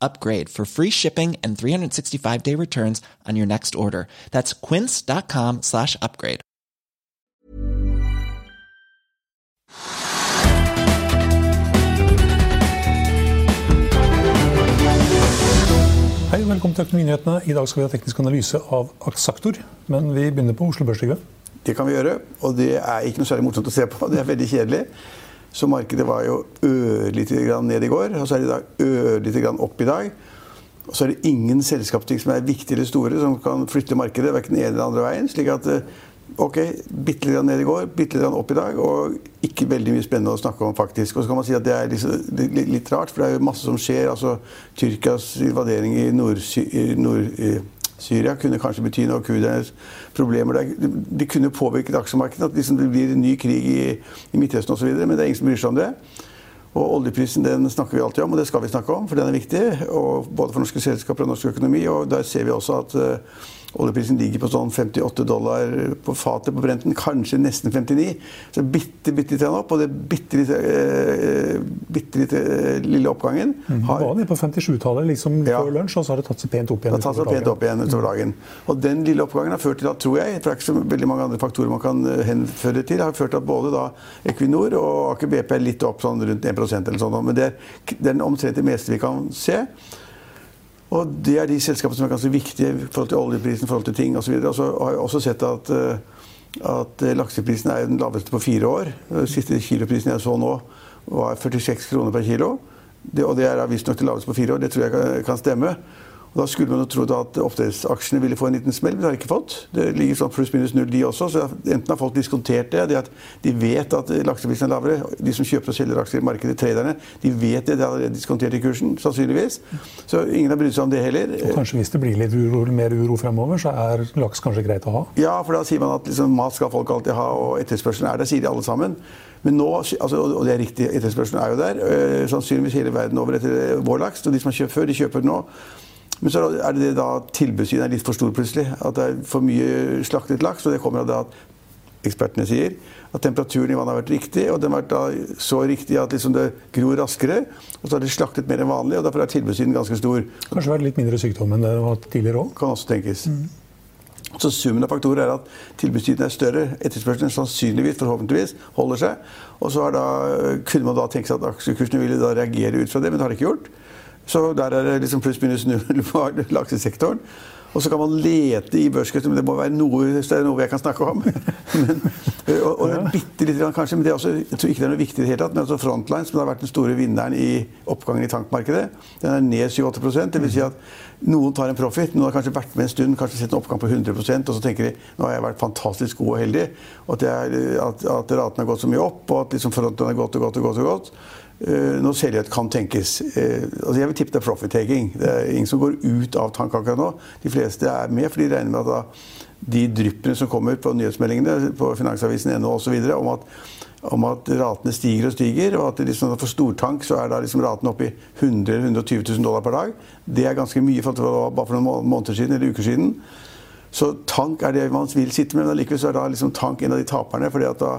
upgrade for free shipping and 365 day returns on your next order. That's quince.com slash upgrade. Hei, velkommen til Økonominyhetene. I dag skal vi ha teknisk analyse av Aksaktor. Men vi begynner på Oslo Børs. Trygve. Det kan vi gjøre, og det er ikke noe særlig morsomt å se på. Det er veldig kjedelig. Så markedet var jo ørlite grann ned i går, og så er det i dag ørlite grann opp i dag. Og så er det ingen selskapsting som er viktige eller store, som kan flytte markedet verken den ene eller andre veien. slik at eh, ok, bitte litt ned i går, bitte litt opp i dag, og ikke veldig mye spennende å snakke om, faktisk. Og så kan man si at det er litt, litt, litt rart, for det er jo masse som skjer. altså Tyrkias invadering i Nord-Syria nord kunne kanskje bety noe kurdernes problemer der. De kunne påvirket aksjemarkedet, at liksom det blir en ny krig i, i Midtøsten osv., men det er ingen som bryr seg om det. Og Oljeprisen den snakker vi alltid om, og det skal vi snakke om, for den er viktig. både for norske selskaper og norsk økonomi. og Der ser vi også at uh, Oljeprisen ligger på sånn 58 dollar på fatet på Brenten, kanskje nesten 59. Så bitte, bitte litt opp, og det bitte eh, bitte litt eh, lille oppgangen mm. har Var nede på 57-tallet liksom ja. før lunsj, og så har det tatt seg pent opp igjen. Det har tatt seg pent opp igjen utover dagen. Og den lille oppgangen har ført til at, tror jeg, for det er ikke så veldig mange andre faktorer man kan eh, henføre til, har ført til at både da Equinor og Aker BP er litt opp sånn rundt 1% eller sånn, men det er, det er omtrent det meste vi kan se. Og det er de selskapene som er ganske viktige i forhold til oljeprisen, i forhold til ting osv. Og så har jeg også sett at, eh, at lakseprisen er den laveste på fire år. Den siste kiloprisen jeg så nå, var 46 kroner per kilo. Det, og det er visstnok det laveste på fire år. Det tror jeg kan stemme. Da skulle man jo trodd at oppdrettsaksjene ville få en liten smell, men det har de ikke fått. Det ligger sånn pluss-minus null, de også. Så enten har folk diskontert det, det at de vet at lakseprisen er lavere. De som kjøper og selger aksjer i markedet, traderne, de vet det. De har diskontert i kursen, sannsynligvis. Så ingen har brydd seg om det heller. Og kanskje hvis det blir litt uro, mer uro fremover, så er laks kanskje greit å ha? Ja, for da sier man at liksom, mat skal folk alltid ha, og etterspørselen er der, sier de alle sammen. Men nå, altså, og det er riktig, etterspørselen er jo der. Øh, sannsynligvis hele verden over etter vår laks. Og de som har kjøpt før, de kjøper nå. Men så er det da tilbudssiden er litt for stor plutselig. At det er for mye slaktet laks. Og det kommer av det at ekspertene sier at temperaturen i vannet har vært riktig. Og den har vært da så riktig at liksom det gror raskere. Og så har det slaktet mer enn vanlig, og derfor er tilbudssiden ganske stor. Kanskje vært litt mindre sykdom enn det var tidligere òg? Kan også tenkes. Mm. Så Summen av faktorer er at tilbudstiden er større. Etterspørselen sannsynligvis, forhåpentligvis, holder seg. Og så da, kunne man da tenke seg at aksjekursene ville da reagere ut fra det, men det har de ikke gjort. Så der er det liksom pluss-minus null på laksesektoren. Og så kan man lete i børskursen, men det må være noe, det noe jeg kan snakke om. men, og, og det er bitte litt, kanskje, men det er også, jeg tror ikke det er noe viktig i det hele tatt. Men altså Frontline, som har vært den store vinneren i oppgangen i tankmarkedet, den er ned 7-8 Det vil si at noen tar en profit. Noen har kanskje vært med en stund, kanskje sett en oppgang på 100% og så tenker de nå har jeg vært fantastisk god og heldig. Og at, jeg, at, at raten har gått så mye opp, og at liksom fronten har gått og gått og gått. og gått. Uh, når selvgjøret kan tenkes. Uh, altså jeg vil tippe det er profit-taking. Det er ingen som går ut av tanken akkurat nå. De fleste er med, for de regner med at de dryppene som kommer på nyhetsmeldingene på Finansavisen NO osv. Om, at, om at ratene stiger og stiger, og at liksom, for stortank så er da liksom ratene oppe i 100 120 000 dollar per dag. Det er ganske mye for, bare for noen måneder siden eller uker siden. Så tank er det man vil sitte med, men allikevel er da liksom tank en av de taperne. da,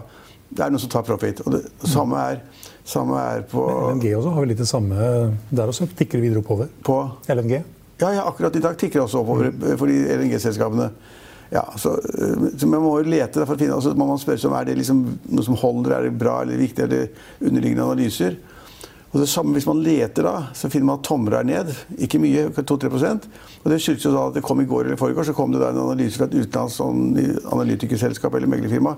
det er noen som tar profit. Og det, det samme er samme er på Men LNG også har vi litt det samme Der også tikker videre oppover? På LNG? Ja, ja, akkurat i dag tikker det også oppover mm. for de LNG-selskapene. Ja, så, så, man må jo lete for å finne, altså, man må spørre seg om er det liksom noe som holder, er det bra eller viktig, er det underliggende analyser. Og det samme Hvis man leter, da, så finner man at tomler er ned. Ikke mye, 2-3 Og Det skyldes jo da at det kom i går eller i år, så kom det da en analyse fra et utenlands sånn analytikerselskap eller meglerfirma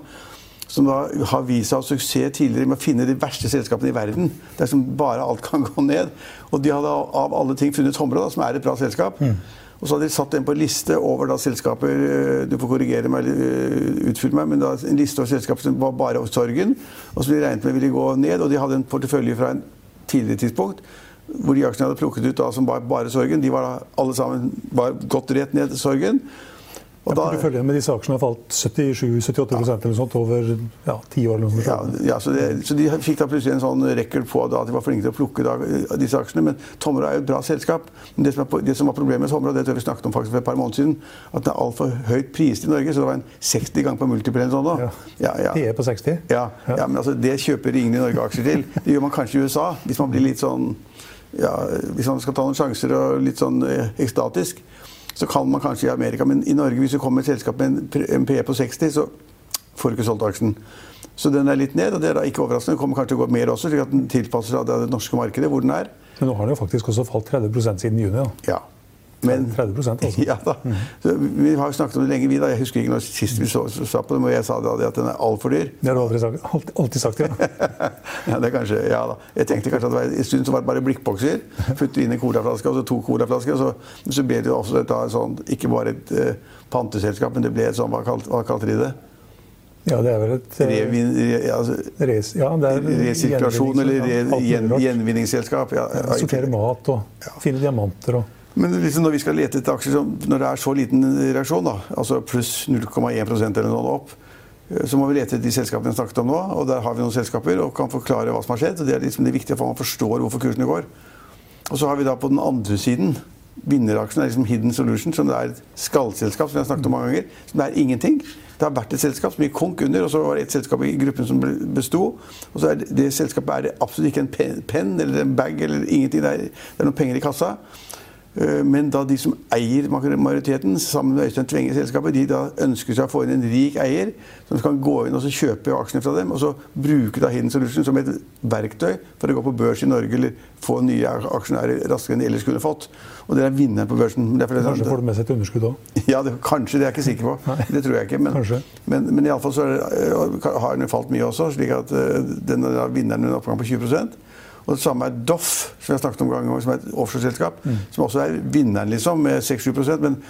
som da har vist seg å ha suksess tidligere med å finne de verste selskapene i verden. Der som bare alt kan gå ned. Og de hadde av alle ting funnet Tomra, som er et bra selskap. Mm. Og så hadde de satt den på en liste over da selskaper eh, Du får korrigere meg eller eh, utfylle meg, men da en liste over selskaper som var bare over Sorgen, og som de regnet med ville gå ned. Og de hadde en portefølje fra en tidligere tidspunkt hvor de aksjene hadde plukket ut da, som var bare Sorgen, de var da alle sammen var gått rett ned til Sorgen. Og ja, Porteføljen med disse aksjene har falt 77-78 ja. eller sånt over ja, ti år. Eller ja, ja, så, det, så, de fikk da plutselig en sånn record på da, at de var flinke til å plukke da, disse aksjene. Men Tomra er jo et bra selskap. Men det som, er, det som var problemet med Tomra, det tror jeg vi snakket om faktisk for et par måneder siden, at det er altfor høyt priset i Norge. Så det var en 60 ganger på multiple eller sånn da. Ja. Ja, ja. på 60? Ja, ja. men altså, det kjøper ingen i Norge aksjer til. Det gjør man kanskje i USA, hvis man blir litt sånn ja, Hvis man skal ta noen sjanser og litt sånn eh, ekstatisk så kan man kanskje i Amerika, men i Norge, hvis du kommer med et selskap med en PE på 60, så får du ikke solgt aksjen. Så den er litt ned, og det er da ikke overraskende. Den kommer kanskje til å gå mer også, slik at den tilpasser seg det norske markedet, hvor den er. Men nå har den jo faktisk også falt 30% siden juni. da. Ja. Men, 30 altså. Ja da. Mm. vi har jo snakket om det lenge, vi. da. Jeg husker ikke når sist vi så, så, så på det, og jeg sa det, at den er altfor dyr. Det har du aldri sagt, Alt, alltid sagt, ja. ja, det er kanskje, ja da. Jeg tenkte kanskje at det var en stund så var det bare blikkbokser. Putte inn en colaflaske, og så to colaflasker. Så, så ble det jo også et, sånn, ikke bare et uh, panteselskap, men det ble et sånn, hva kalt, hva kalte de det? Ja, det er vel et Revin, re, altså, res, ja, Resirkulasjon eller re, gjen, gjenvinningsselskap. Ja, Sortere mat og finne diamanter og men liksom når vi skal lete etter aksjer når det er så liten reaksjon, da, altså pluss 0,1% eller noe opp, eh, så må vi lete etter de selskapene vi snakket om nå. og Der har vi noen selskaper og kan forklare hva som har skjedd. og Det er liksom det viktige for at man forstår hvorfor kursene går. Og så har vi da på den andre siden vinneraksjen er liksom Hidden Solution, som det er et skallselskap som vi har snakket om mange ganger. Som det er ingenting. Det har vært et selskap som gikk konk under, og så var det et selskap i gruppen som besto. Og så er det, det selskapet er absolutt ikke en penn eller en bag eller ingenting. Det er, det er noen penger i kassa. Eh, men da de som eier majoriteten, sammen med Øystein Tvenge selskapet, de da ønsker seg å få inn en rik eier som kan gå inn og kjøpe aksjene fra dem, og så bruke da Hidden Solution som et verktøy for å gå på børs i Norge eller få nye aksjonærer raskere enn de ellers kunne fått. Og det er vinneren på børsen. Kanskje får du med seg et underskudd òg? Ja, det, kanskje. Det er jeg ikke sikker på. Nei. Det tror jeg ikke. Men, kanskje. men, men iallfall så er, har den falt mye også, slik at uh, den vinneren er en oppgang på 20 og det samme er Doff, som jeg har snakket om gang, som er et offshoreselskap. Mm. Som også er vinneren, liksom, med 6-7 Men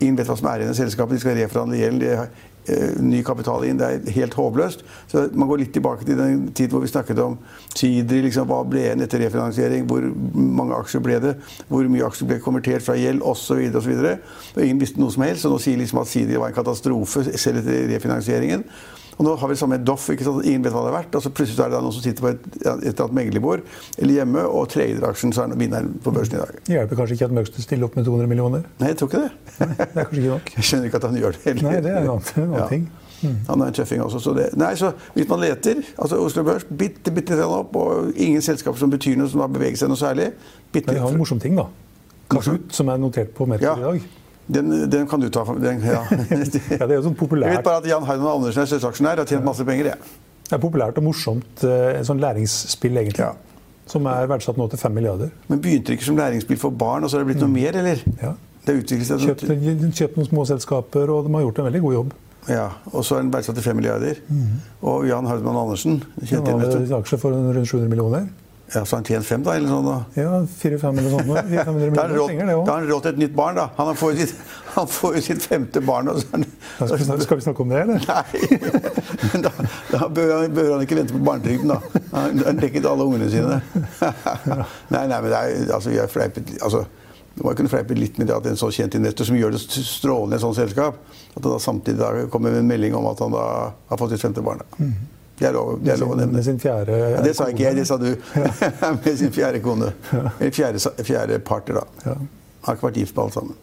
ingen vet hva som er igjen i selskapet. De skal reforhandle gjeld, De har uh, ny kapital inn. Det er helt håpløst. Så man går litt tilbake til den tid hvor vi snakket om Tidri. Liksom, hva ble igjen etter refinansiering? Hvor mange aksjer ble det? Hvor mye aksjer ble konvertert fra gjeld? Osv. Og ingen visste noe som helst. Og nå sier liksom at Sidri var en katastrofe selv etter refinansieringen. Og nå har vi det samme med Doff. Ingen vet hva det er verdt. Og så plutselig er det noen som sitter på et, et annet meglerbord eller hjemme og trader aksjen, så er den vinneren på børsen i dag. Det hjelper kanskje ikke at Møgster stiller opp med 200 millioner? Nei, jeg tror ikke det. Nei, det er kanskje ikke nok. Jeg skjønner ikke at han gjør det heller. Nei, det er en annen, en annen ja. ting. Mm. Han er en tøffing også. Så det. Nei, så hvis man leter altså Oslo Børs bitte, bitte litt opp, og ingen selskaper som betyr noe, som har beveget seg noe særlig. Bitte, Men vi har en morsom ting, da. Kahoot, som er notert på Merkur ja. i dag. Den, den, kan du ta. Den, ja. ja. det er jo sånn populært. Jeg vet bare at Jan Harden Andersen er sjøsaksjonær og har tjent masse penger. Ja. Det er populært og morsomt. Eh, sånn læringsspill, egentlig. Ja. Som er verdsatt nå til 5 milliarder. Men begynte det ikke som læringsspill for barn, og så har det blitt noe mm. mer, eller? Ja. Det kjøpt, kjøpt noen små selskaper, og de har gjort en veldig god jobb. Ja, Og så er den verdsatt til 5 milliarder. Mm. Og Jan Haudmann Andersen Han hadde aksjer for rundt 700 millioner. Ja, Så han tjent fem, da? eller sånn da? Ja, fire-fem eller sånn. Da har han råd til et nytt barn, da. Han får jo sitt, får sitt femte barn. Og sånn. skal, vi snakke, skal, vi snakke, om det, eller? Nei. Men da, da bør, han, bør, han, ikke vente på barnetrygden, da. Han har dekket alle ungene sine. nei, nei, men det er, altså, har fleipet altså, må kunne fleipe litt med det at en så kjent investor som gjør det strålende i et sånt selskap, at han da samtidig da kommer med en melding om at han da har fått sitt femte barn. Da. Det er lov, det er lov å nevne. Med sin fjerde ja, Det sa ikke jeg, det sa du. med sin fjerde kone. Eller fjerde, fjerde partner, da. Ja. Har ikke vært gift med alle sammen.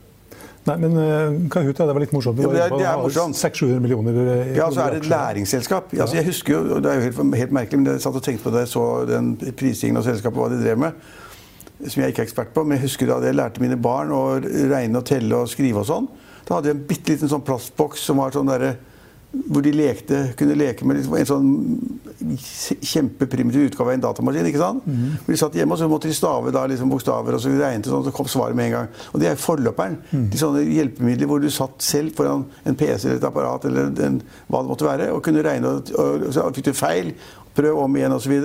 Nei, men uh, Kahoot, ja, det var litt morsomt. Ja, det, er, det er morsomt. 600 millioner i Ja, så er det et læringsselskap. Ja. Altså, jeg husker jo, Det er jo helt, helt merkelig, men jeg satt og tenkte på det, jeg så den prisingen av selskapet, hva de drev med. Som jeg ikke er ekspert på. Men jeg husker da jeg lærte mine barn å regne og telle og skrive og sånn. Da hadde jeg en bitte liten sånn plastboks som var sånn derre hvor de lekte, kunne leke med en sånn kjempeprimitiv utgave av en datamaskin. ikke sant? Mm. De satt hjemme og så måtte de stave da, liksom, bokstaver, og så regnet sånn, så kom svaret med en gang. Og Det er forløperen Mm. til sånne hjelpemidler hvor du satt selv foran en PC eller et apparat eller en, hva det måtte være, og kunne regne, og, og så fikk du feil, prøv om igjen osv.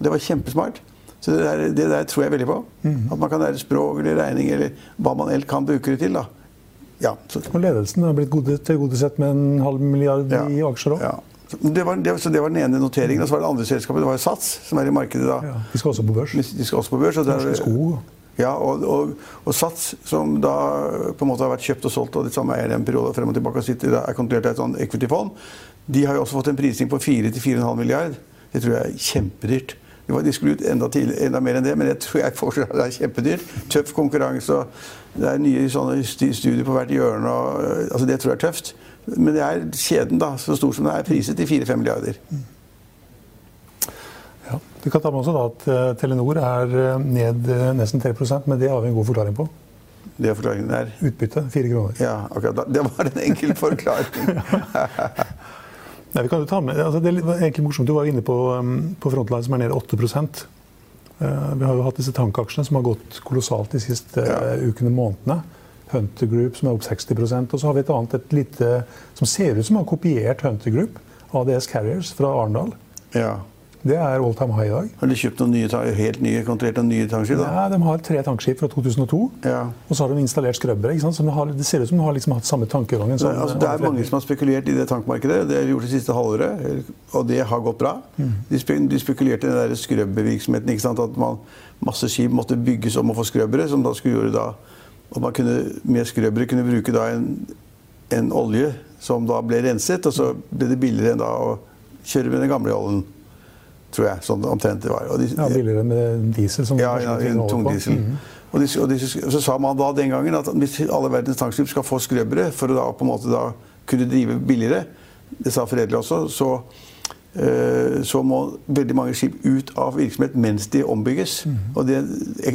Det var kjempesmart. Så det der, det der tror jeg veldig på. Mm. At man kan lære språk eller regning eller hva man ellers kan bruke det til. da. Ja, så, Og ledelsen har blitt gode- tilgodesett med en halv milliard Ja. i aksjer òg. Ja. Det, var, det, så det var den ene noteringen. Og så var det andre selskapet, det var jo Sats, som er i markedet da. Ja. De skal også på børs. De skal også på børs. og Norske Skog. Ja, og, og, og Sats, som da på en måte har vært kjøpt og solgt av de samme eierne en periode frem og tilbake, og sitter, er kontrollert av et sånn equity-fond, de har jo også fått en prising på 4-4,5 milliard. Det tror jeg er kjempedyrt. De, de skulle ut enda, tidlig, enda mer enn det, men jeg tror jeg fortsatt det er kjempedyrt. Tøff konkurranse, og det er nye studier på hvert hjørne. Og, altså det tror jeg er tøft. Men det er kjeden, da, så stor som det er, priset til 4-5 milliarder. Ja. Du kan ta med også da at eh, Telenor er eh, ned eh, nesten 3 men det har vi en god forklaring på. Det er forklaringen der. Utbytte fire kroner. Ja, akkurat. da. Det var en enkel forklaring. Nei, vi kan jo ta med, altså det er egentlig morsomt, Du var jo inne på, um, på Frontline, som er nede 8 Eh, Vi har jo hatt disse tankaksjene som har gått kolossalt de siste Ja. eh, ukene månedene. Hunter Group som er opp 60% og så har vi et annet et lite, som ser ut som har kopiert Hunter Group. ADS Carriers fra Arendal. Ja. Det er all time high i dag. Har de kjøpt noen nye, helt nye, kontrollert noen nye tankskip? da? Nei, de har tre tankskip fra 2002. Ja. Og så har de installert skrøbbere. ikke sant? Så de har, det ser ut som de har liksom hatt samme tankegangen. Som er- altså, det er mange som har spekulert i det tankmarkedet. Det har de gjort det siste halvåret, og det har gått bra. Mm. De, spe, de spekulerte i den der skrøbbervirksomheten. ikke sant? At man, masse skip måtte bygges om å få skrøbbere, som da skulle gjøre da at man kunne, med skrøbbere kunne bruke da en, en olje som da ble renset, og så ble det billigere enn da å kjøre med den gamle oljen. Tror jeg. Sånn omtrent det var. Og de, Ja, billigere med diesel. som Ja, ja, en tungdiesel. Mhm. Og, de, og de, så sa man da den gangen at hvis alle verdens tankskip skal få skrøbbere for å da på en måte da kunne drive billigere, det sa Fredelig også, så, øh, så må veldig mange skip ut av virksomhet mens de ombygges. Og det,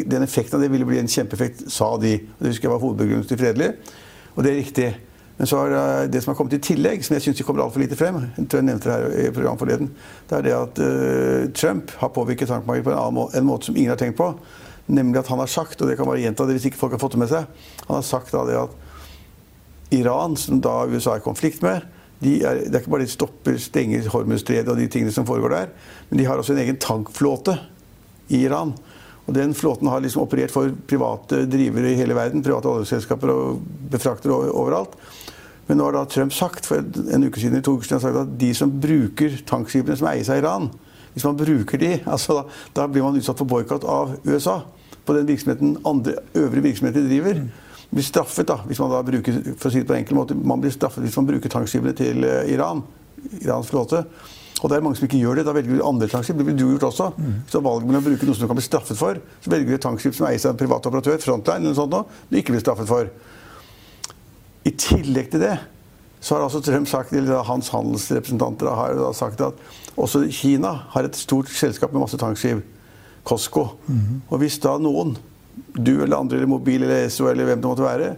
den effekten av det ville bli en kjempeeffekt, sa de. Og det husker jeg var hovedbegrunnelsen til Fredelig. Og det er riktig. Men så er det som har kommet i tillegg, som jeg syns kommer altfor lite frem, jeg tror jeg nevnte det her i programmet forleden, det er det at uh, Trump har påvirket tankmarkedet på en, annen må en måte som ingen har tenkt på. Nemlig at han har sagt, og det kan bare gjenta det hvis ikke folk har fått det med seg, han har sagt da det at Iran, som da USA er i konflikt med, de er, det er ikke bare de stopper, stenger Hormuzstredet og de tingene som foregår der, men de har også en egen tankflåte i Iran. Og den flåten har liksom operert for private drivere i hele verden, private oljeselskaper og befraktere overalt. Men nå har da Trump sagt for en uke siden, to uker siden, sagt at de som bruker tankskipene som eies av Iran, hvis man bruker de, altså da, da blir man utsatt for boikott av USA på den virksomheten andre øvrige virksomheter driver. Blir straffet da, hvis man da bruker for å si det på en enkel måte, man blir straffet hvis man bruker tankskipene til eh, Iran, Irans flåte. Og det er mange som ikke gjør det. Da velger du andre tankskip. Det ville du gjort også. Hvis du har valget mellom å bruke noe som du kan bli straffet for, så velger du et tankskip som eies av en privat operatør, Frontline eller noe sånt, nå, du ikke blir straffet for. I tillegg til det så har altså Trump sagt, eller hans handelsrepresentanter har da sagt at også Kina har et stort selskap med masse tankskip, Costco. Og hvis da noen, du eller andre, eller Mobil eller SO eller hvem det måtte være,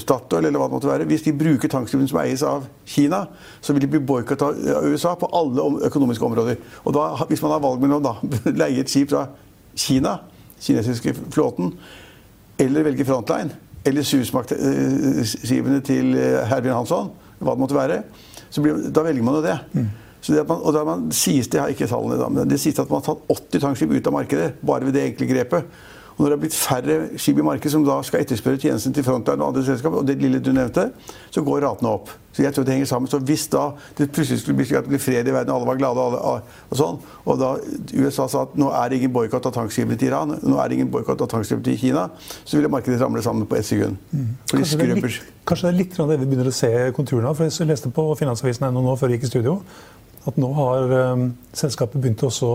Statoil eller hva det måtte være, hvis de bruker tankskipene som eies av Kina, så vil de bli boikotta av USA på alle økonomiske områder. Og da, hvis man har valg mellom å leie et skip fra Kina, kinesiske flåten, eller velge Frontline, eller susmaktskipene til eh, Herbjørn Hansson, hva det måtte være, så blir, da velger man jo det. Så det man, og da man sies det, jeg har ikke tallene da, men det sies at man har tatt 80 tankskip ut av markedet bare ved det enkle grepet. Og når det er blitt færre skip i markedet som da skal etterspørre tjenesten til Frontline og andre selskaper, og det lille du nevnte, så går ratene opp. Så jeg tror det henger sammen. Så hvis da det plutselig skulle bli slik at det blir fred i verden, alle var glade, og, alle, og sånn, og da USA sa at nå er det ingen boikott av tankskipene til Iran, nå er det ingen boikott av tankskipene til Kina, så ville markedet ramle sammen på ett sekund. Mm. Kanskje det, litt, kanskje det er litt det vi begynner å se konturene av. For Jeg leste på Finansavisen.no nå før jeg gikk i studio at nå har um, selskapet begynt å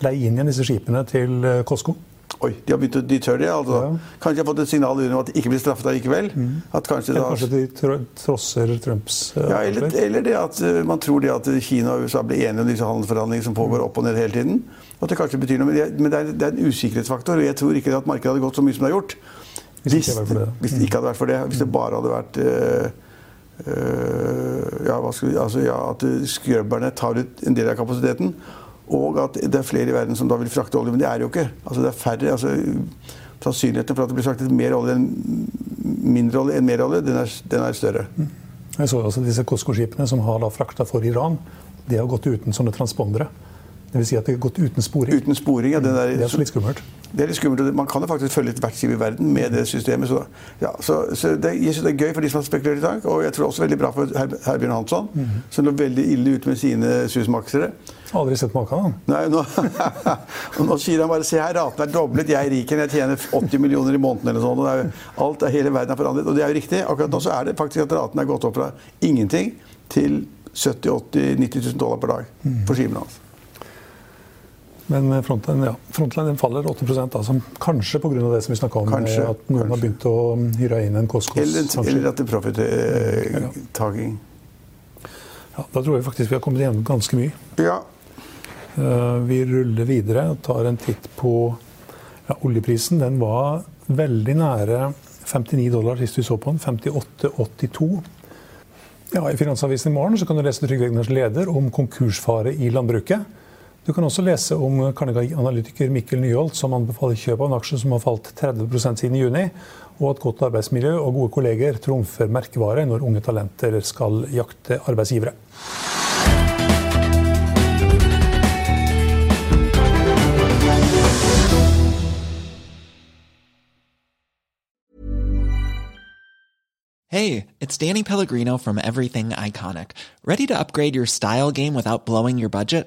leie inn igjen disse skipene til uh, Costco. Oi, de har begynt å de tør det, altså. Ja. Mm. Kanskje de har fått et signal om at de ikke blir straffet allikevel? At kanskje Eller kanskje de tro- trosser Trumps uh, Ja, eller, eller det at uh, man tror det at Kina og USA blir enige om disse handelsforhandlingene som Mm. pågår opp og ned hele tiden. At det kanskje betyr noe, Men det, men det, er, det er en usikkerhetsfaktor. og Jeg tror ikke at markedet hadde gått så mye som det har gjort. Hvis det det. Mm. hvis det ikke hadde vært for det. Hvis det bare hadde vært uh, ja, vi, altså, ja, at skrubberne tar ut en del av kapasiteten. Og at det er flere i verden som da vil frakte olje. Men det er jo ikke. Altså, det er færre. altså Sannsynligheten for at det blir fraktet mer olje enn mindre olje enn mer olje, den er, den er større. Jeg så også disse Cosco-skipene som har da frakta for Iran, de har gått uten sånne transpondere. Det vil si at det har gått uten sporing. Uten sporing, ja. Det, der, Det er så litt skummelt. Det er litt skummelt. og Man kan jo faktisk følge et skip i verden med det systemet. Så, ja, så, så det, jeg synes det er gøy for de som har spekulert i dag, og jeg tror også veldig bra for Her- Herbjørn Hansson, som lå veldig ille ute med sine susmaksere. Aldri sett maken. han. Nei, nå, og nå sier han bare Se her, raten er doblet. Jeg er rik, jeg tjener 80 millioner i måneden. eller sånn, og er, Alt hele verden er forandret. Og det er jo riktig. Akkurat nå så er det faktisk at raten er gått opp fra ingenting til 70 80 90 000 dollar per dag for skipene hans. Men frontline, ja, frontline den faller 8 da, som kanskje pga. det som vi snakka om, Kanskje, eh, at noen har begynt å hyre inn en Koskos. Eller, eller at det er profit-taking. Ja, da tror jeg faktisk vi har kommet igjennom ganske mye. Ja. Uh, Vi ruller videre og tar en titt på ja, oljeprisen. Den var veldig nære 59 dollar sist vi så på den. 58,82. Ja, I Finansavisen i morgen så kan du lese Trygve Egners leder om konkursfare i landbruket. Du kan også lese om Carnegie-analytiker Mikkel Nyholt som anbefaler kjøp av en aksje som har falt 30% siden juni, og at godt arbeidsmiljø og gode kolleger trumfer merkevare når unge talenter skal jakte arbeidsgivere. Hey, it's Danny Pellegrino from Everything Iconic. Ready to upgrade your style game without blowing your budget?